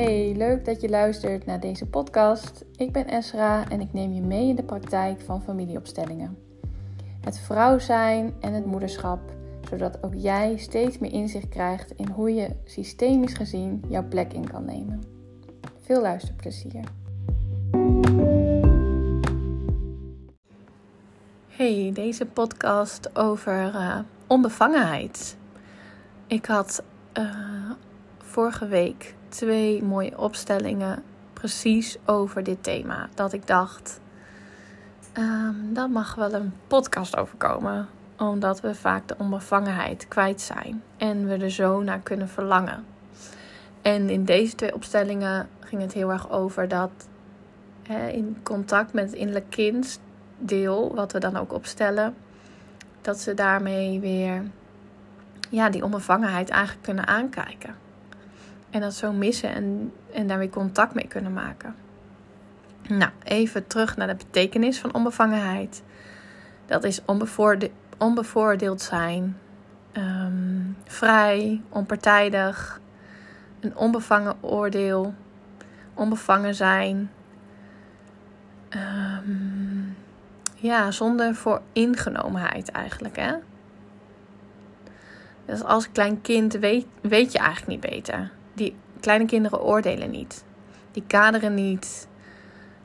Hey, leuk dat je luistert naar deze podcast. Ik ben Esra en ik neem je mee in de praktijk van familieopstellingen. Het vrouw zijn en het moederschap, zodat ook jij steeds meer inzicht krijgt in hoe je systemisch gezien jouw plek in kan nemen. Veel luisterplezier. Hey, deze podcast over uh, onbevangenheid. Ik had uh, vorige week twee mooie opstellingen precies over dit thema. Dat ik dacht, um, dat mag wel een podcast overkomen. Omdat we vaak de onbevangenheid kwijt zijn en we er zo naar kunnen verlangen. En in deze twee opstellingen ging het heel erg over dat in contact met het innerlijk kind deel, wat we dan ook opstellen, dat ze daarmee weer ja, die onbevangenheid eigenlijk kunnen aankijken. En dat zo missen en, en daar weer contact mee kunnen maken. Nou, even terug naar de betekenis van onbevangenheid. Dat is onbevoorde, onbevoordeeld zijn, ehm, vrij, onpartijdig, een onbevangen oordeel, onbevangen zijn. Um, ja, zonder voor ingenomenheid eigenlijk, hè. Dus als klein kind weet, weet je eigenlijk niet beter die kleine kinderen oordelen niet. Die kaderen niet.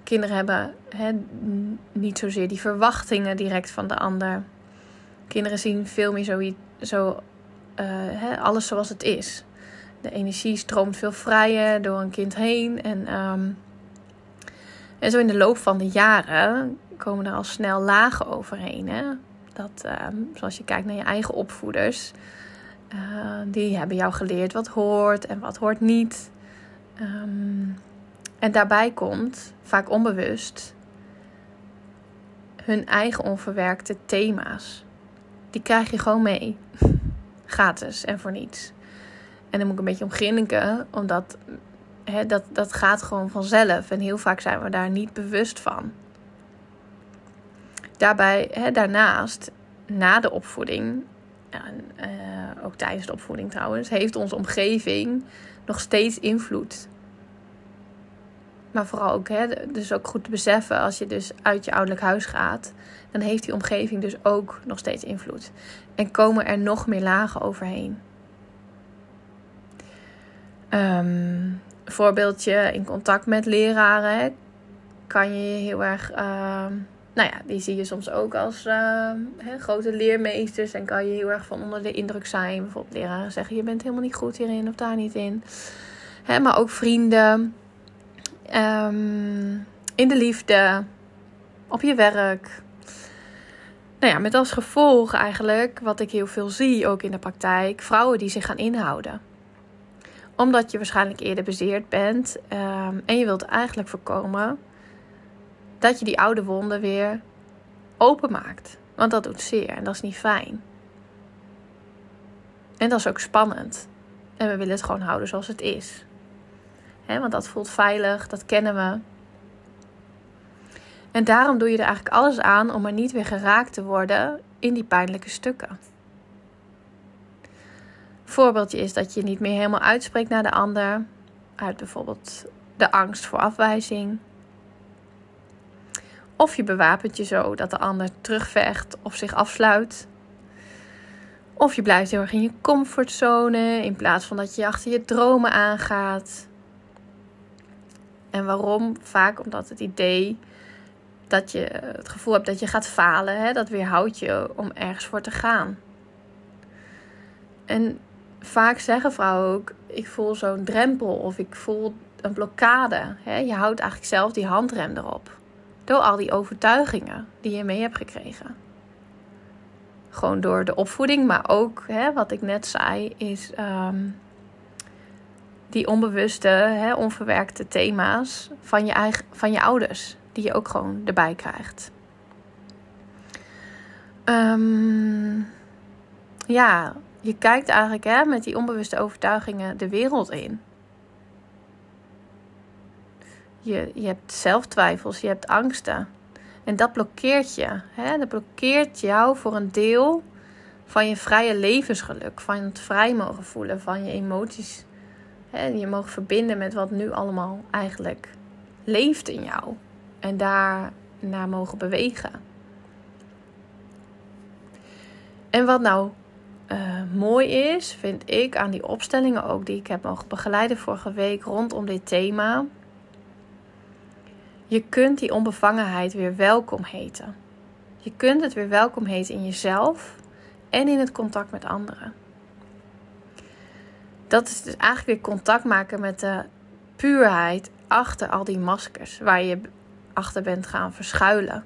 Kinderen hebben niet zozeer die verwachtingen direct van de ander. Kinderen zien veel meer zo, zo hè, alles zoals het is. De energie stroomt veel vrijer door een kind heen. En, um, en zo in de loop van de jaren komen er al snel lagen overheen. Hè? Dat, um, zoals je kijkt naar je eigen opvoeders uh, die hebben jou geleerd wat hoort en wat hoort niet. Um, en daarbij komt, vaak onbewust, hun eigen onverwerkte thema's. Die krijg je gewoon mee. Gratis en voor niets. En dan moet ik een beetje om omdat dat, dat gaat gewoon vanzelf. En heel vaak zijn we daar niet bewust van. Daarbij, daarnaast, na de opvoeding, en, uh, ook tijdens de opvoeding trouwens, heeft onze omgeving nog steeds invloed. Maar vooral ook, hè, dus ook goed te beseffen, als je dus uit je ouderlijk huis gaat, dan heeft die omgeving dus ook nog steeds invloed. En komen er nog meer lagen overheen. Um, voorbeeldje in contact met leraren kan je heel erg. Uh, nou ja, die zie je soms ook als uh, grote leermeesters. En kan je heel erg van onder de indruk zijn. Bijvoorbeeld leraren zeggen: Je bent helemaal niet goed hierin of daar niet in. Maar ook vrienden. Um, in de liefde. Op je werk. Nou ja, met als gevolg eigenlijk, wat ik heel veel zie ook in de praktijk, vrouwen die zich gaan inhouden. Omdat je waarschijnlijk eerder bezeerd bent um, en je wilt eigenlijk voorkomen dat je die oude wonden weer openmaakt. Want dat doet zeer en dat is niet fijn. En dat is ook spannend. En we willen het gewoon houden zoals het is. He, want dat voelt veilig, dat kennen we. En daarom doe je er eigenlijk alles aan om er niet weer geraakt te worden in die pijnlijke stukken. Voorbeeldje is dat je niet meer helemaal uitspreekt naar de ander. Uit bijvoorbeeld de angst voor afwijzing of je bewapent je zo dat de ander terugvecht of zich afsluit. Of je blijft heel erg in je comfortzone in plaats van dat je achter je dromen aangaat. En waarom? Vaak omdat het idee dat je het gevoel hebt dat je gaat falen, hè, dat weerhoudt je om ergens voor te gaan. En vaak zeggen vrouwen ook: ik voel zo'n drempel of ik voel een blokkade. Hè. Je houdt eigenlijk zelf die handrem erop. Door al die overtuigingen die je mee hebt gekregen. Gewoon door de opvoeding, maar ook hè, wat ik net zei, is um, die onbewuste, hè, onverwerkte thema's van je, eigen, van je ouders, die je ook gewoon erbij krijgt. Um, ja, je kijkt eigenlijk hè, met die onbewuste overtuigingen de wereld in. Je, je hebt zelftwijfels, je hebt angsten. En dat blokkeert je. Hè? Dat blokkeert jou voor een deel van je vrije levensgeluk. Van het vrij mogen voelen, van je emoties hè, je mogen verbinden met wat nu allemaal eigenlijk leeft in jou. En daar naar mogen bewegen. En wat nou uh, mooi is, vind ik aan die opstellingen ook die ik heb mogen begeleiden vorige week rondom dit thema. Je kunt die onbevangenheid weer welkom heten. Je kunt het weer welkom heten in jezelf en in het contact met anderen. Dat is dus eigenlijk weer contact maken met de puurheid achter al die maskers waar je achter bent gaan verschuilen.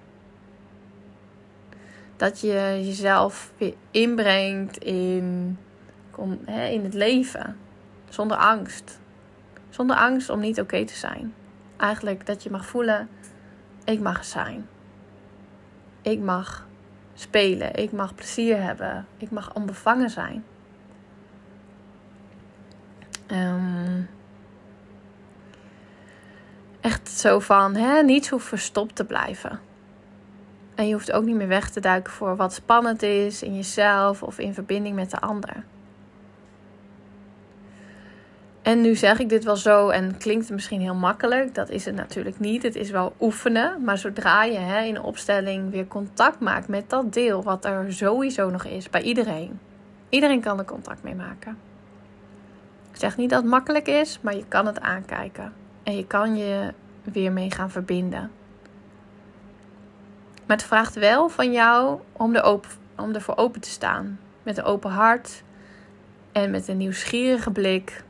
Dat je jezelf weer inbrengt in, in het leven. Zonder angst. Zonder angst om niet oké te zijn. Eigenlijk dat je mag voelen, ik mag zijn. Ik mag spelen. Ik mag plezier hebben. Ik mag onbevangen zijn. Um, echt zo van hè, niets hoeft verstopt te blijven. En je hoeft ook niet meer weg te duiken voor wat spannend is in jezelf of in verbinding met de ander. En nu zeg ik dit wel zo en klinkt het misschien heel makkelijk. Dat is het natuurlijk niet. Het is wel oefenen. Maar zodra je hè, in een opstelling weer contact maakt met dat deel wat er sowieso nog is bij iedereen. Iedereen kan er contact mee maken. Ik zeg niet dat het makkelijk is, maar je kan het aankijken. En je kan je weer mee gaan verbinden. Maar het vraagt wel van jou om, er open, om ervoor open te staan. Met een open hart en met een nieuwsgierige blik.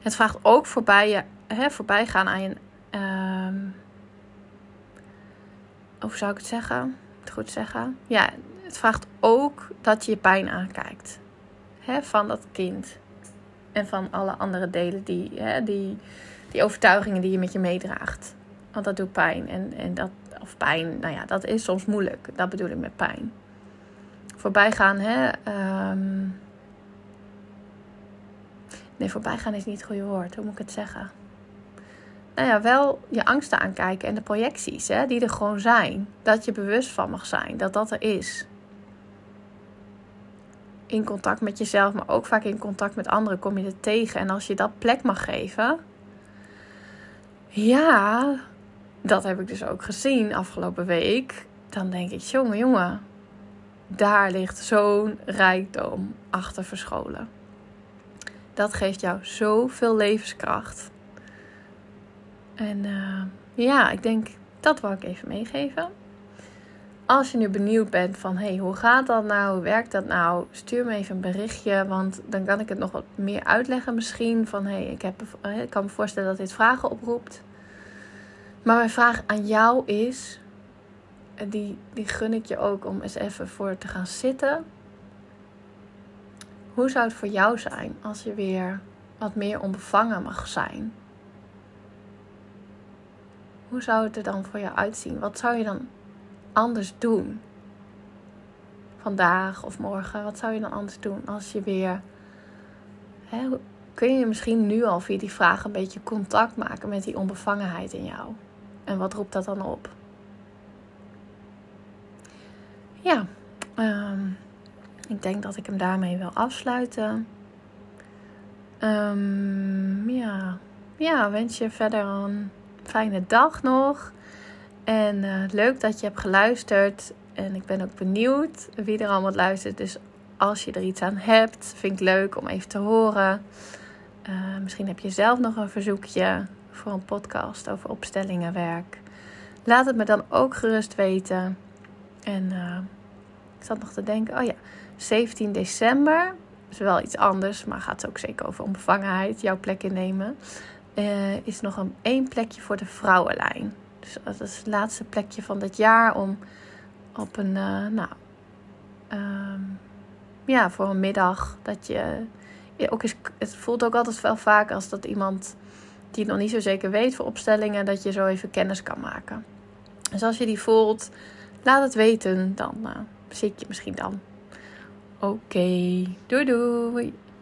Het vraagt ook voorbij, je, hè, voorbij gaan aan je. Um, hoe zou ik het zeggen? Het goed zeggen? Ja, het vraagt ook dat je je pijn aankijkt. Hè, van dat kind. En van alle andere delen die, hè, die, die overtuigingen die je met je meedraagt. Want dat doet pijn. En, en dat, of pijn, nou ja, dat is soms moeilijk. Dat bedoel ik met pijn. Voorbij gaan, hè. Um... Nee, voorbij gaan is niet het goede woord. Hoe moet ik het zeggen? Nou ja, wel je angsten aankijken en de projecties hè, die er gewoon zijn. Dat je bewust van mag zijn dat dat er is in contact met jezelf, maar ook vaak in contact met anderen kom je het tegen. En als je dat plek mag geven, ja, dat heb ik dus ook gezien afgelopen week. Dan denk ik, jongen, jongen, daar ligt zo'n rijkdom achter verscholen. Dat geeft jou zoveel levenskracht. En uh, ja, ik denk dat wil ik even meegeven. Als je nu benieuwd bent van hey, hoe gaat dat nou? Hoe werkt dat nou? Stuur me even een berichtje, want dan kan ik het nog wat meer uitleggen misschien. Van hey, ik, heb, eh, ik kan me voorstellen dat dit vragen oproept. Maar mijn vraag aan jou is, die, die gun ik je ook om eens even voor te gaan zitten. Hoe zou het voor jou zijn als je weer wat meer onbevangen mag zijn? Hoe zou het er dan voor jou uitzien? Wat zou je dan anders doen? Vandaag of morgen, wat zou je dan anders doen als je weer. Hè, kun je misschien nu al via die vraag een beetje contact maken met die onbevangenheid in jou? En wat roept dat dan op? Ja, ehm, ik denk dat ik hem daarmee wil afsluiten. Um, ja. ja, wens je verder een fijne dag nog. En uh, leuk dat je hebt geluisterd. En ik ben ook benieuwd wie er allemaal luistert. Dus als je er iets aan hebt, vind ik leuk om even te horen. Uh, misschien heb je zelf nog een verzoekje voor een podcast over opstellingenwerk. Laat het me dan ook gerust weten. En uh, ik zat nog te denken, oh ja, 17 december is wel iets anders, maar gaat ook zeker over onbevangenheid, jouw plek innemen. Uh, is nog een één plekje voor de vrouwenlijn. Dus dat is het laatste plekje van dit jaar om op een, uh, nou, um, ja, voor een middag dat je, ook is, het voelt ook altijd wel vaak als dat iemand die het nog niet zo zeker weet voor opstellingen, dat je zo even kennis kan maken. Dus als je die voelt, laat het weten, dan uh, zie ik je misschien dan. Oké, doei doei!